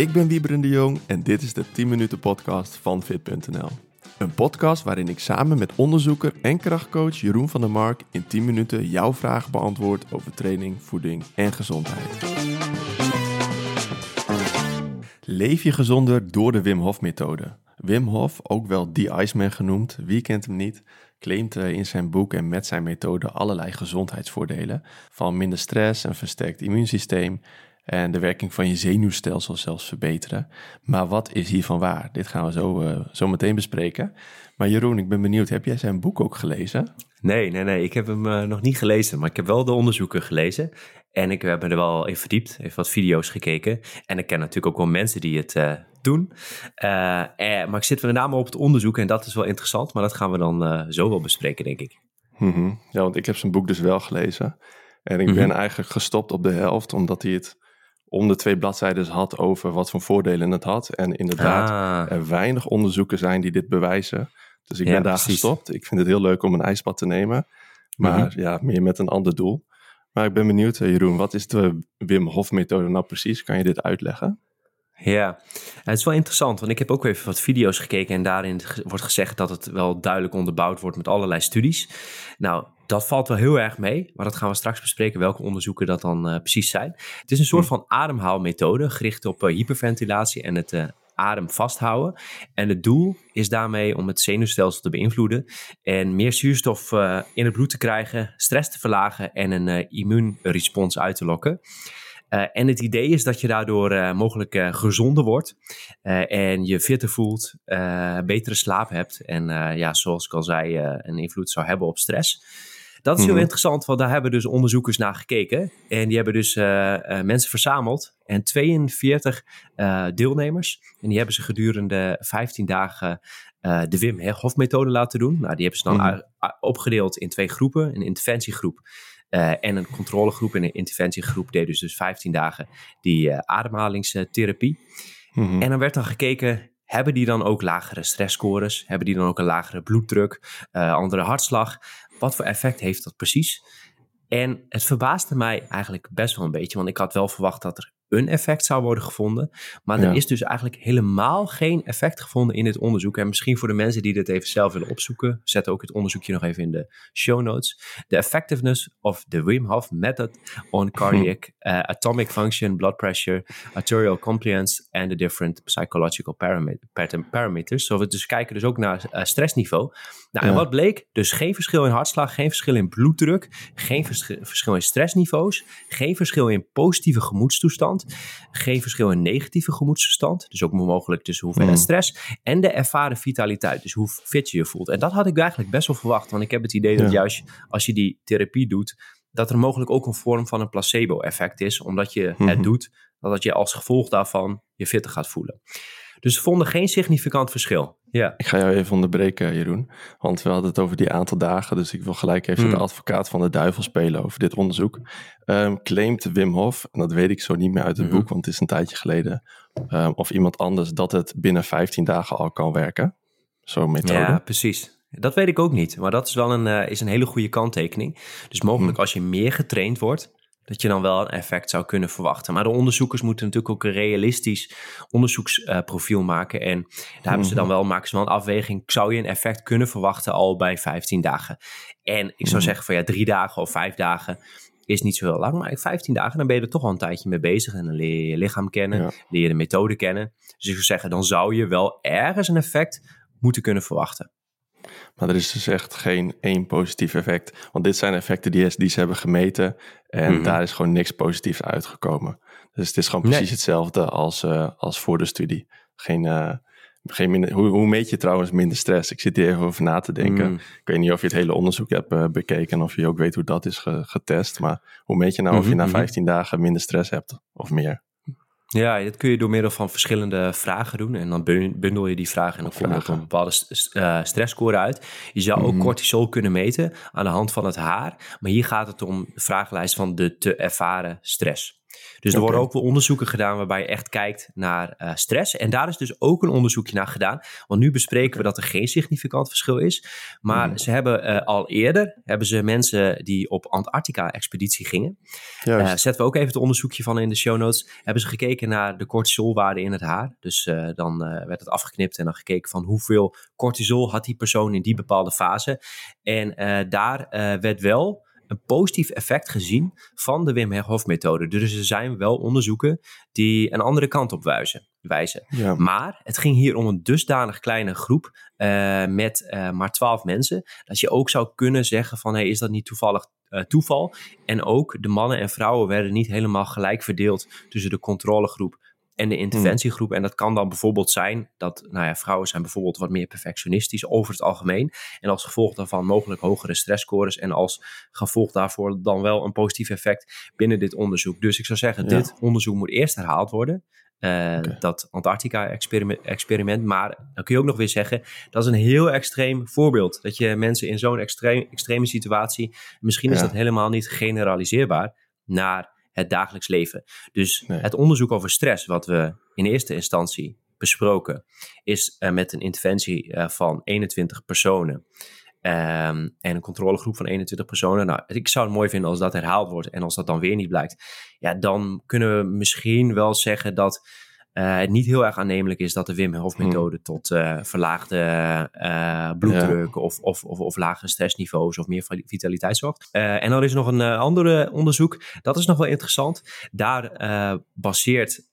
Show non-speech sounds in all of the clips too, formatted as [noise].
Ik ben Wieberen de Jong en dit is de 10 minuten podcast van Fit.nl. Een podcast waarin ik samen met onderzoeker en krachtcoach Jeroen van der Mark in 10 minuten jouw vragen beantwoord over training, voeding en gezondheid. Leef je gezonder door de Wim Hof methode. Wim Hof, ook wel The Iceman genoemd, wie kent hem niet, claimt eh, in zijn boek en met zijn methode allerlei gezondheidsvoordelen. Van minder stress, een versterkt immuunsysteem en de werking van je zenuwstelsel zelfs verbeteren. Maar wat is hiervan waar? Dit gaan we zo, uh, zo meteen bespreken. Maar Jeroen, ik ben benieuwd, heb jij zijn boek ook gelezen? Nee, nee, nee, ik heb hem uh, nog niet gelezen, maar ik heb wel de onderzoeken gelezen. En ik heb me er wel in verdiept, even wat video's gekeken. En ik ken natuurlijk ook wel mensen die het uh, doen. Eh, maar ik zit met name op het onderzoek en dat is wel interessant. Maar dat gaan we dan zo wel bespreken, denk ik. Mm -hmm. Ja, want ik heb zijn boek dus wel gelezen. En ik mm -hmm. ben eigenlijk gestopt op de helft, omdat hij het om de twee bladzijden had over wat voor voordelen het had. En inderdaad, ah. er weinig onderzoeken zijn die dit bewijzen. Dus ik ja, ben daar precies. gestopt. Ik vind het heel leuk om een ijsbad te nemen. Maar mm -hmm. ja, meer met een ander doel. Maar ik ben benieuwd, Jeroen, wat is de Wim Hof methode nou precies? Kan je dit uitleggen? Ja, het is wel interessant, want ik heb ook even wat video's gekeken en daarin wordt gezegd dat het wel duidelijk onderbouwd wordt met allerlei studies. Nou, dat valt wel heel erg mee, maar dat gaan we straks bespreken welke onderzoeken dat dan uh, precies zijn. Het is een soort van ademhaalmethode gericht op uh, hyperventilatie en het uh, adem vasthouden. En het doel is daarmee om het zenuwstelsel te beïnvloeden en meer zuurstof in het bloed te krijgen, stress te verlagen en een immuunrespons uit te lokken. Uh, en het idee is dat je daardoor uh, mogelijk uh, gezonder wordt en je fitter voelt, betere slaap hebt en ja, zoals ik al zei, een invloed zou hebben op stress. Dat is heel mm-hmm. interessant, want daar hebben dus onderzoekers naar gekeken. En die hebben dus mensen verzameld en 42 deelnemers. En die hebben ze gedurende 15 dagen de Wim Hof methode laten doen. Nou, die hebben ze dan mm-hmm. opgedeeld in twee groepen. Een interventiegroep uh, en een controlegroep en een interventiegroep deed dus, dus 15 dagen die uh, ademhalingstherapie. Mm-hmm. En dan werd dan gekeken, hebben die dan ook lagere stressscores? Hebben die dan ook een lagere bloeddruk, uh, andere hartslag? Wat voor effect heeft dat precies? En het verbaasde mij eigenlijk best wel een beetje, want ik had wel verwacht dat er een effect zou worden gevonden. Maar ja. er is dus eigenlijk helemaal geen effect gevonden in dit onderzoek. En misschien voor de mensen die dit even zelf willen opzoeken, zet ook het onderzoekje nog even in de show notes. The effectiveness of the Wim Hof method on cardiac uh, [laughs] atomic function, blood pressure, arterial compliance and the different psychological parameters. Zo we dus kijken dus ook naar uh, stressniveau. Nou, ja. en wat bleek? Dus geen verschil in hartslag, geen verschil in bloeddruk, geen vers verschil in stressniveaus, geen verschil in positieve gemoedstoestand geen verschil in negatieve gemoedstoestand. Dus ook mogelijk tussen hoeveelheid mm. stress. En de ervaren vitaliteit. Dus hoe fit je je voelt. En dat had ik eigenlijk best wel verwacht. Want ik heb het idee dat juist als je die therapie doet. Dat er mogelijk ook een vorm van een placebo-effect is. Omdat je het doet. Dat je als gevolg daarvan je fitter gaat voelen. Dus ze vonden geen significant verschil. Ja. Ik ga jou even onderbreken, Jeroen. Want we hadden het over die aantal dagen. Dus ik wil gelijk even hmm. de advocaat van de duivel spelen over dit onderzoek. Um, claimt Wim Hof, en dat weet ik zo niet meer uit het hmm. boek, want het is een tijdje geleden. Um, of iemand anders, dat het binnen 15 dagen al kan werken. Zo'n methode. Ja, precies. Dat weet ik ook niet. Maar dat is wel een, uh, is een hele goede kanttekening. Dus mogelijk hmm. als je meer getraind wordt, dat je dan wel een effect zou kunnen verwachten. Maar de onderzoekers moeten natuurlijk ook een realistisch onderzoeksprofiel uh, maken. En daar hebben ze dan mhm. wel, maken ze wel een afweging. Zou je een effect kunnen verwachten al bij 15 dagen? En ik zou mhm. zeggen van ja, drie dagen of vijf dagen is niet zo heel lang. Maar 15 dagen, dan ben je er toch al een tijdje mee bezig. En dan leer je je lichaam kennen, ja. leer je de methode kennen. Dus ik zou zeggen, dan zou je wel ergens een effect moeten kunnen verwachten. Maar er is dus echt geen één positief effect. Want dit zijn effecten die, die ze hebben gemeten. En mm-hmm. daar is gewoon niks positiefs uitgekomen. Dus het is gewoon precies nee. hetzelfde als, uh, als voor de studie. Geen, uh, geen minder, hoe, hoe, meet je trouwens minder stress? Ik zit hier even over na te denken. Mm. Ik weet niet of je het hele onderzoek hebt uh, bekeken. Of je ook weet hoe dat is getest. Maar hoe meet je nou of je na 15 mm-hmm. dagen minder stress hebt of meer? Ja, dat kun je door middel van verschillende vragen doen. En dan bundel je die vragen en dan kom je op een bepaalde st uh, stressscore uit. Je zou ook mm. cortisol kunnen meten aan de hand van het haar. Maar hier gaat het om de vragenlijst van de te ervaren stress. Dus er worden ook wel onderzoeken gedaan waarbij je echt kijkt naar uh, stress. En daar is dus ook een onderzoekje naar gedaan. Want nu bespreken we dat er geen significant verschil is. Maar mm. ze hebben uh, al eerder, hebben ze mensen die op Antarctica-expeditie gingen. Uh, zetten we ook even het onderzoekje van in de show notes. Hebben ze gekeken naar de cortisolwaarde in het haar. Dus dan werd het afgeknipt en dan gekeken van hoeveel cortisol had die persoon in die bepaalde fase. En daar werd wel een positief effect gezien van de Wim Hof methode. Dus er zijn wel onderzoeken die een andere kant op wijzen. wijzen. Maar het ging hier om een dusdanig kleine groep uh, met uh, maar twaalf mensen. Dat je ook zou kunnen zeggen van hey, is dat niet toevallig uh, toeval? En ook de mannen en vrouwen werden niet helemaal gelijk verdeeld tussen de controlegroep en de interventiegroep. En dat kan dan bijvoorbeeld zijn dat nou ja, vrouwen zijn bijvoorbeeld wat meer perfectionistisch over het algemeen. En als gevolg daarvan mogelijk hogere stressscores. En als gevolg daarvoor dan wel een positief effect binnen dit onderzoek. Dus ik zou zeggen, dit onderzoek moet eerst herhaald worden. Uh, Dat Antarctica-experiment. Maar dan kun je ook nog weer zeggen, dat is een heel extreem voorbeeld. Dat je mensen in zo'n extreem, extreme situatie, misschien is dat helemaal niet generaliseerbaar, naar het dagelijks leven. Dus het onderzoek over stress, wat we in eerste instantie besproken, is uh, met een interventie uh, van 21 personen. Um, en een controlegroep van 21 personen. Nou, ik zou het mooi vinden als dat herhaald wordt en als dat dan weer niet blijkt. Ja, dan kunnen we misschien wel zeggen dat het niet heel erg aannemelijk is dat de Wim Hof methode hmm. tot uh, verlaagde uh, bloeddruk of, of, of, of lagere stressniveaus of meer vitaliteit zorgt. en dan is er nog een andere onderzoek, dat is nog wel interessant. Daar baseert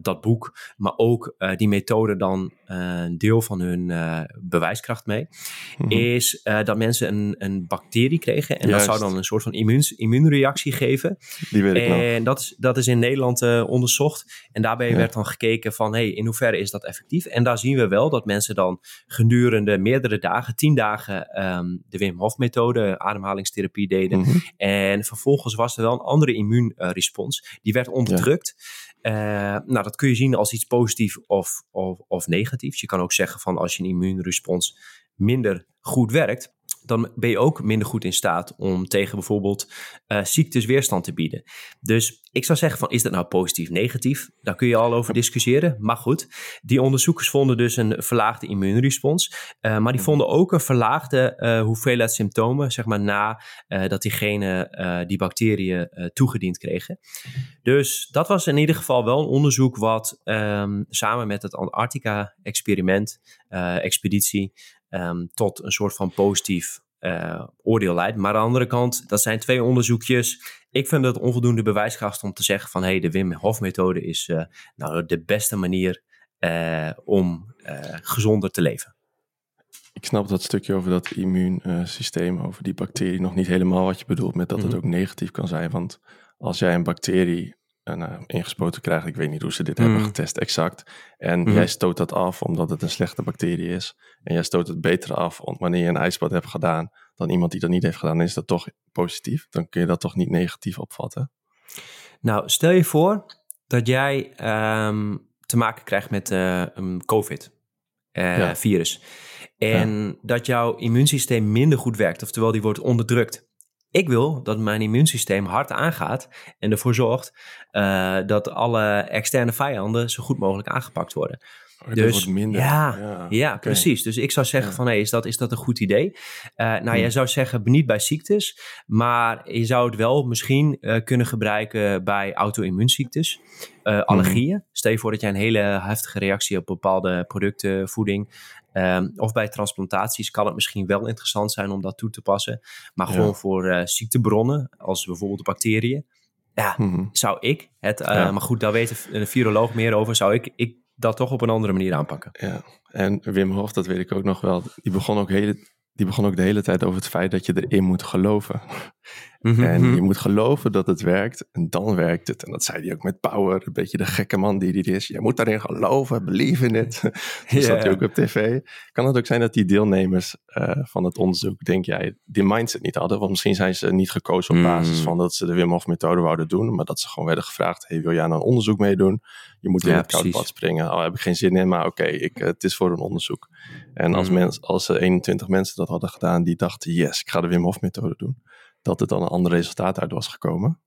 dat boek, maar ook die methode dan een deel van hun bewijskracht mee. Hmm. Is dat mensen een, een bacterie kregen en dat zou dan een soort van immuun, immuunreactie geven. Die weet ik en dat is, dat is in Nederland onderzocht en daarbij werd dan gekeken gekeken van hey, in hoeverre is dat effectief? En daar zien we wel dat mensen dan gedurende meerdere dagen, tien dagen, um, de Wim Hof methode, ademhalingstherapie deden. Mhm. En vervolgens was er wel een andere immuunrespons. Die werd onderdrukt. Uh, nou, dat kun je zien als iets positiefs of, of, of negatiefs. Je kan ook zeggen van als je een immuunrespons minder goed werkt, dan ben je ook minder goed in staat om tegen bijvoorbeeld uh, ziektes weerstand te bieden. Dus ik zou zeggen van is dat nou positief, negatief? Daar kun je al over discussiëren. Maar goed, die onderzoekers vonden dus een verlaagde immuunrespons. Uh, maar die mhm. vonden ook een verlaagde uh, hoeveelheid symptomen, zeg maar na dat diegene die bacteriën toegediend kregen. Dus dat was in ieder geval wel een onderzoek wat um, samen met het Antarctica-experiment, expeditie, um, tot een soort van positief uh, oordeel leidt. Maar aan de andere kant, dat zijn twee onderzoekjes. Ik vind het onvoldoende bewijskracht om te zeggen van... hé, hey, de Wim Hof methode is uh, nou de beste manier uh, om gezonder te leven. Ik snap dat stukje over dat immuunsysteem, over die bacterie... nog niet helemaal wat je bedoelt met dat het mhm. ook negatief kan zijn. Want als jij een bacterie uh, ingespoten krijgt. Ik weet niet hoe ze dit hebben mm. getest exact. En mm. jij stoot dat af omdat het een slechte bacterie is. En jij stoot het beter af wanneer je een ijsbad hebt gedaan dan iemand die dat niet heeft gedaan. Is dat toch positief. Dan kun je dat toch niet negatief opvatten. Nou, stel je voor dat jij um, te maken krijgt met uh, een COVID-virus. Uh, En dat jouw immuunsysteem minder goed werkt, oftewel die wordt onderdrukt. Ik wil dat mijn immuunsysteem hard aangaat en ervoor zorgt uh, dat alle externe vijanden zo goed mogelijk aangepakt worden. Oh, dus minder. Ja, ja, ja precies. Dus ik zou zeggen van, hé, is, dat, is dat een goed idee? Uh, nou, hm. jij zou zeggen niet bij ziektes, maar je zou het wel misschien uh, kunnen gebruiken bij auto-immuunziektes, uh, allergieën. Stel je voor dat jij een hele heftige reactie op bepaalde producten, voeding Um, of bij transplantaties kan het misschien wel interessant zijn om dat toe te passen. Maar gewoon voor uh, ziektebronnen, als bijvoorbeeld bacteriën. Ja, mm zou ik het, uh, ja. maar goed, daar weet een viroloog meer over, zou ik, ik dat toch op een andere manier aanpakken. Ja, en Wim Hof, dat weet ik ook nog wel, die begon ook hele, die begon ook de hele tijd over het feit dat je erin moet geloven. Mhm, en mhm. je moet geloven dat het werkt en dan werkt het. En dat zei hij ook met Power, een beetje de gekke man die hij is. Je moet daarin geloven, believe in it. [laughs] dus yeah. hij ook op tv. Kan het ook zijn dat die deelnemers uh, van het onderzoek, denk jij, die mindset niet hadden? Want misschien zijn ze niet gekozen op basis mm. van dat ze de Wim Hof methode wouden doen, maar dat ze gewoon werden gevraagd, hey, wil jij aan een onderzoek meedoen? Je moet in ja, het koud bad springen. Al oh, heb ik geen zin in, maar oké, okay, uh, het is voor een onderzoek. En als, mm. mens, als 21 mensen dat hadden gedaan, die dachten, yes, ik ga de Wim Hof methode doen dat het dan een ander resultaat uit was gekomen.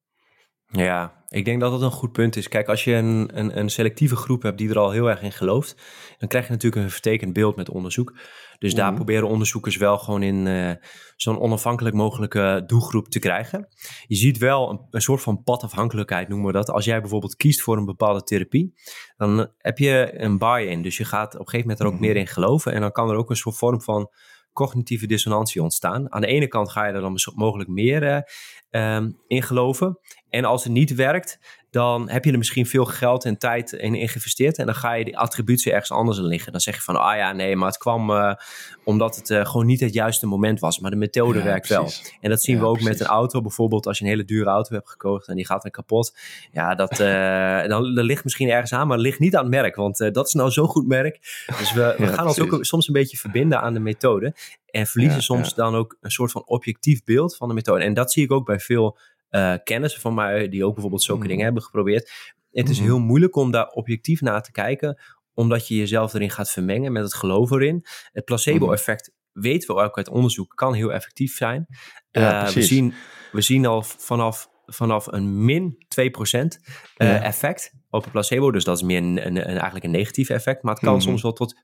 Ja, ik denk dat dat een goed punt is. Kijk, als je een, een, een, selectieve groep hebt die er al heel erg in gelooft, dan krijg je natuurlijk een vertekend beeld met onderzoek. Dus daar mhm. proberen onderzoekers wel gewoon in uh, zo'n onafhankelijk mogelijke doelgroep te krijgen. Je ziet wel een, een, soort van padafhankelijkheid, noemen we dat. Als jij bijvoorbeeld kiest voor een bepaalde therapie, dan heb je een buy-in. Dus je gaat op een gegeven moment er ook mhm. meer in geloven. En dan kan er ook een soort vorm van cognitieve dissonantie ontstaan. Aan de ene kant ga je er dan mogelijk meer uh, um, in geloven. En als het niet werkt, dan heb je er misschien veel geld en tijd in, geïnvesteerd. En dan ga je die attributie ergens anders in liggen. Dan zeg je van, ah ja, nee, maar het kwam uh, omdat het uh, gewoon niet het juiste moment was. Maar de methode werkt wel. En dat zien we ook met een auto. Bijvoorbeeld als je een hele dure auto hebt gekocht en die gaat dan kapot. Ja, dat, uh, [laughs] dan, dat ligt misschien ergens aan, maar ligt niet aan het merk. Want dat is nou zo'n goed merk. Dus we, we gaan ons ook soms een beetje verbinden aan de methode. En verliezen soms dan ook een soort van objectief beeld van de methode. En dat zie ik ook bij veel uh, kennis van mij, die ook bijvoorbeeld zulke mm. dingen hebben geprobeerd. Het is mm. heel moeilijk om daar objectief naar te kijken, omdat je jezelf erin gaat vermengen met het geloof erin. Het placebo-effect mm. weten we ook uit onderzoek, kan heel effectief zijn. Uh, we, zien, we zien al vanaf, vanaf een min 2% uh, ja. effect op een placebo. Dus dat is meer een, een, eigenlijk een negatief effect. Maar het kan soms wel tot 50%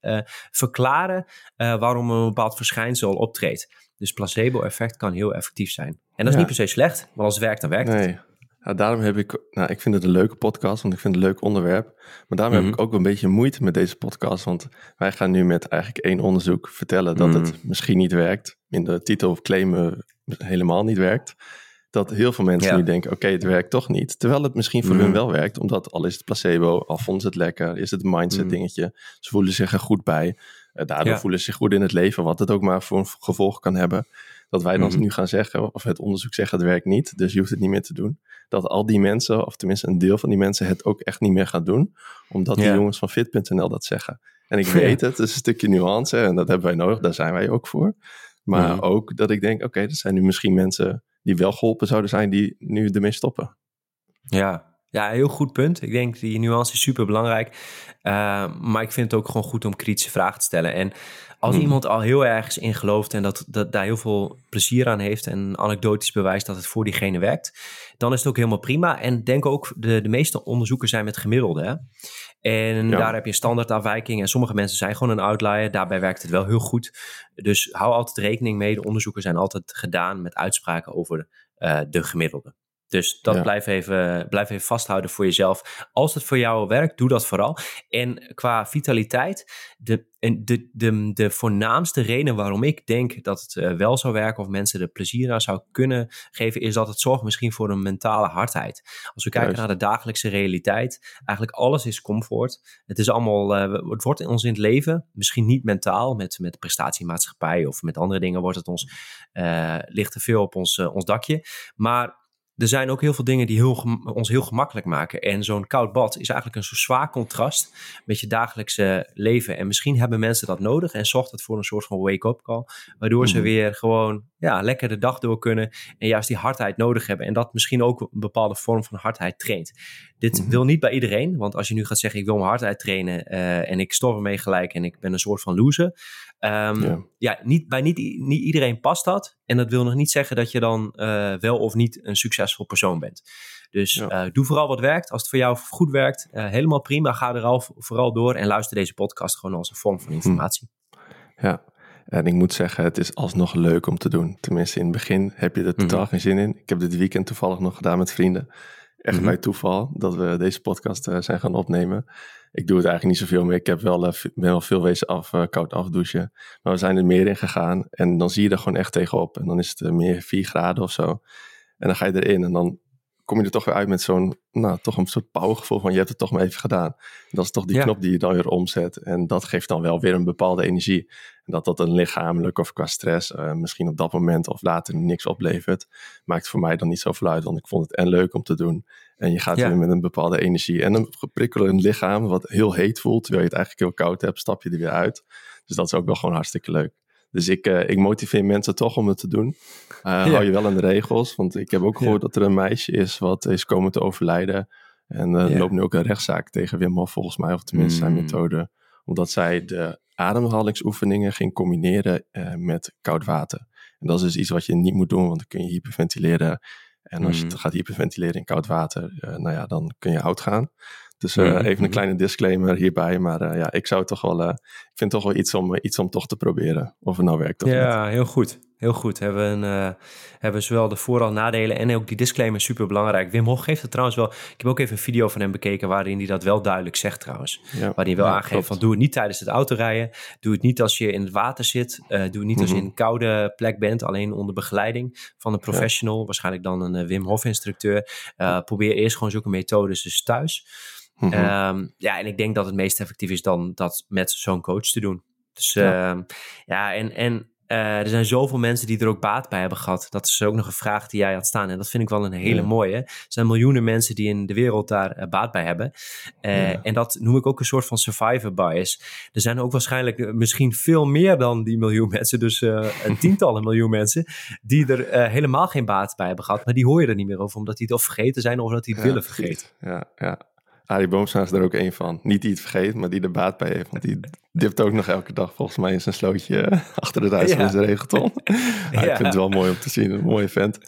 uh, verklaren waarom een bepaald verschijnsel optreedt. Dus placebo-effect kan heel effectief zijn. En dat is niet per se slecht, maar als het werkt, dan werkt nee. het. Ja, daarom heb ik, nou, ik vind het een leuke podcast, want ik vind het een leuk onderwerp. Maar daarom heb mhm. ik ook een beetje moeite met deze podcast, want wij gaan nu met eigenlijk één onderzoek vertellen dat het mhm. misschien niet werkt. In de titel claimen helemaal niet werkt. Dat heel veel mensen nu denken, oké, het werkt toch niet. Terwijl het misschien voor hun mhm. wel werkt, omdat al is het placebo, al vonden ze het lekker, is het een mindset dingetje. Ze voelen zich er goed bij. Eh, daardoor voelen ze zich goed in het leven, wat het ook maar voor een gevolg kan hebben. Dat wij dan mhm. nu gaan zeggen, of het onderzoek zeggen, het werkt niet, dus je hoeft het niet meer te doen. Dat al die mensen, of tenminste een deel van die mensen, het ook echt niet meer gaat doen, omdat ja. de jongens van fit.nl dat zeggen. En ik [laughs] weet het, het is een stukje nuance en dat hebben wij nodig, daar zijn wij ook voor. Maar mhm. ook dat ik denk, oké, er zijn nu misschien mensen die wel geholpen zouden zijn, die nu ermee stoppen. Ja, ja, heel goed punt. Ik denk die nuance is super belangrijk. Uh, maar ik vind het ook gewoon goed om kritische vragen te stellen. En als hmm. iemand al heel ergens in gelooft en dat, dat daar heel veel plezier aan heeft en anekdotisch bewijst dat het voor diegene werkt, dan is het ook helemaal prima. En denk ook, de, de meeste onderzoeken zijn met gemiddelde. Hè? En daar heb je standaardafwijking en sommige mensen zijn gewoon een outlier. Daarbij werkt het wel heel goed. Dus hou altijd rekening mee. De onderzoeken zijn altijd gedaan met uitspraken over uh, de gemiddelde. Dus dat blijf, even, blijf even vasthouden voor jezelf. Als het voor jou werkt, doe dat vooral. En qua vitaliteit, de, de, de, de voornaamste reden waarom ik denk dat het eh, wel zou werken of mensen er plezier aan zou kunnen geven, is dat het zorgt misschien voor een mentale hardheid. Als we kijken naar de dagelijkse realiteit, eigenlijk alles is comfort. Het is allemaal, uh, het wordt in ons in het leven, misschien niet mentaal, met, met prestatiemaatschappij of met andere dingen wordt het ons, uh, ligt te veel op ons, ons dakje. Maar er zijn ook heel veel dingen die heel, ons heel gemakkelijk maken. En zo'n koud bad is eigenlijk een zo zwaar contrast met je dagelijkse leven. En misschien hebben mensen dat nodig en zorgt het voor een soort van wake-up call. Waardoor ze mhm. weer gewoon ja, lekker de dag door kunnen en juist die hardheid nodig hebben. En dat misschien ook een bepaalde vorm van hardheid traint. Dit mhm. wil niet bij iedereen, want als je nu gaat zeggen: Ik wil mijn hardheid trainen uh, en ik stop ermee gelijk en ik ben een soort van loser. Um, ja. niet, bij niet, niet iedereen past dat. En dat wil nog niet zeggen dat je dan uh, wel of niet een succesvol persoon bent. Dus uh, doe vooral wat werkt. Als het voor jou goed werkt, helemaal prima. Ga er al vooral door en luister deze podcast gewoon als een vorm van hm. informatie. Ja, en ik moet zeggen, het is alsnog leuk om te doen. Tenminste, in het begin heb je er totaal mhm. geen zin in. Ik heb dit weekend toevallig nog gedaan met vrienden. Echt mhm. bij toeval dat we deze podcast uh, zijn gaan opnemen. Ik doe het eigenlijk niet zoveel meer. Ik heb wel, uh, ben wel veel wezen af, uh, koud afdouchen. Maar we zijn er meer in gegaan. En dan zie je er gewoon echt tegenop. En dan is het meer 4 graden of zo. En dan ga je erin. En dan kom je er toch weer uit met zo'n, nou, toch een soort powergevoel van je hebt het toch maar even gedaan. dat is toch die knop die je dan weer omzet. En dat geeft dan wel weer een bepaalde energie. En dat dat een lichamelijk of qua stress uh, misschien op dat moment of later niks oplevert, maakt voor mij dan niet zoveel uit. Want ik vond het en leuk om te doen. En je gaat weer met een bepaalde energie en een geprikkelend lichaam wat heel heet voelt. Terwijl je het eigenlijk heel koud hebt, stap je er weer uit. Dus dat is ook wel gewoon hartstikke leuk. Dus ik, uh, ik motiveer mensen toch om het te doen. Uh, Hou je wel aan de regels. Want ik heb ook gehoord dat er een meisje is wat is komen te overlijden. En uh, loopt nu ook een rechtszaak tegen Wim Hof volgens mij. Of tenminste zijn mm. methode. Omdat zij de ademhalingsoefeningen ging combineren met koud water. En dat is dus iets wat je niet moet doen. Want dan kun je hyperventileren. En als je het gaat hyperventileren in koud water, nou ja, dan kun je oud gaan. Dus uh, even een kleine disclaimer hierbij. Maar uh, ja, ik zou toch wel. Uh, ik vind toch wel iets om, iets om toch te proberen. Of het nou werkt of ja, niet. heel goed. Heel goed. Hebben, een, hebben zowel de voor- en nadelen en ook die disclaimer super belangrijk. Wim Hof geeft het trouwens wel. Ik heb ook even een video van hem bekeken waarin hij dat wel duidelijk zegt trouwens. Ja, waarin hij wel ja, aangeeft van doe het niet tijdens het autorijden. Doe het niet als je in het water zit. doe het niet als je mhm. in een koude plek bent. Alleen onder begeleiding van een professional. Waarschijnlijk dan een Wim Hof instructeur. probeer eerst gewoon zulke methodes dus thuis. Mhm. Ehm, ja, en ik denk dat het meest effectief is dan dat met zo'n coach te doen. Dus ja, ehm, ja en, en uh, er zijn zoveel mensen die er ook baat bij hebben gehad. Dat is ook nog een vraag die jij had staan. En dat vind ik wel een hele mooie. Er zijn miljoenen mensen die in de wereld daar uh, baat bij hebben. Uh, En dat noem ik ook een soort van survivor bias. Er zijn ook waarschijnlijk misschien veel meer dan die miljoen [laughs] mensen. Dus een tientallen miljoen mensen. Die er helemaal geen baat bij hebben gehad. Maar die hoor je er niet meer over. Omdat die het of vergeten zijn of dat die het willen vergeten. Ja, ja. Arie Boomsma is er ook een van. Niet die het vergeet, maar die er baat bij heeft. Want die dipt ook nog elke dag volgens mij in zijn slootje eh, achter de Duitse ja. regenton. [laughs] ja, Ik vind het wel mooi om te zien. Een mooie vent.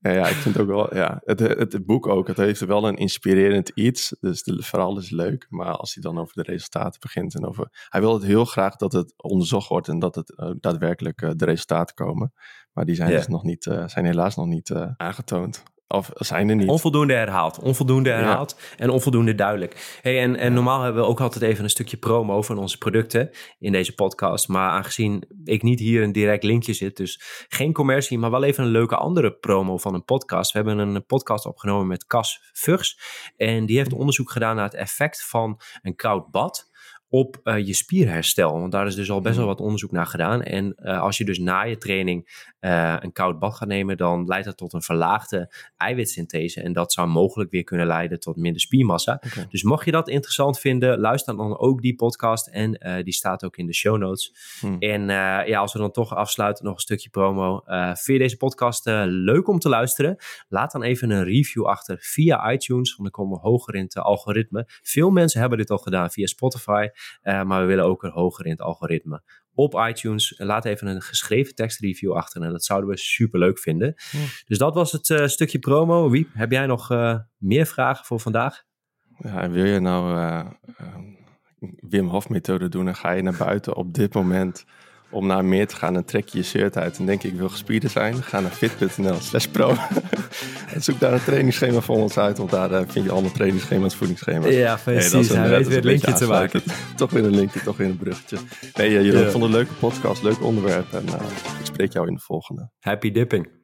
En ja, ik vind ook wel, ja, het, het, boek ook, het heeft wel een inspirerend iets. Dus het verhaal is leuk. Maar als hij dan over de resultaten begint en over... Hij wil het heel graag dat het onderzocht wordt en dat het uh, daadwerkelijk uh, de resultaten komen. Maar die zijn dus nog niet, uh, zijn helaas nog niet aangetoond. Of zijn er niet? Onvoldoende herhaald. Onvoldoende herhaald en onvoldoende duidelijk. Hey, en, en normaal hebben we ook altijd even een stukje promo van onze producten in deze podcast. Maar aangezien ik niet hier een direct linkje zit, dus geen commercie, maar wel even een leuke andere promo van een podcast. We hebben een podcast opgenomen met Cas Vugs. En die heeft onderzoek gedaan naar het effect van een koud bad op uh, je spierherstel. Want daar is dus al best wel mm. wat onderzoek naar gedaan. En uh, als je dus na je training uh, een koud bad gaat nemen, dan leidt dat tot een verlaagde eiwitsynthese. En dat zou mogelijk weer kunnen leiden tot minder spiermassa. Okay. Dus mocht je dat interessant vinden, luister dan ook die podcast. En die staat ook in de show notes. Mm. En ja, als we dan toch afsluiten, nog een stukje promo. vind je deze podcast leuk om te luisteren? Laat dan even een review achter via iTunes, want dan komen we hoger in het algoritme. Veel mensen hebben dit al gedaan via Spotify. Uh, maar we willen ook er hoger in het algoritme. Op iTunes, laat even een geschreven tekstreview achter. En dat zouden we super leuk vinden. Dus dat was het uh, stukje promo. Wiep, heb jij nog uh, meer vragen voor vandaag? Ja, wil je nou Wim Hof methode doen en ga je naar buiten op dit moment om naar meer te gaan, dan trek je je shirt uit en denk ik, wil gespierd zijn. Ga naar fit.nl slash pro. [laughs] [laughs] zoek daar een trainingsschema voor ons uit, want daar uh, vind je allemaal trainingsschema's, voedingsschema's. Ja, precies. Hey, Hij weet weer een linkje te maken. [laughs] toch weer een linkje, toch weer een bruggetje. Nee, uh, Jeroen, ja. vond een leuke podcast, leuk onderwerp en uh, ik spreek jou in de volgende. Happy dipping.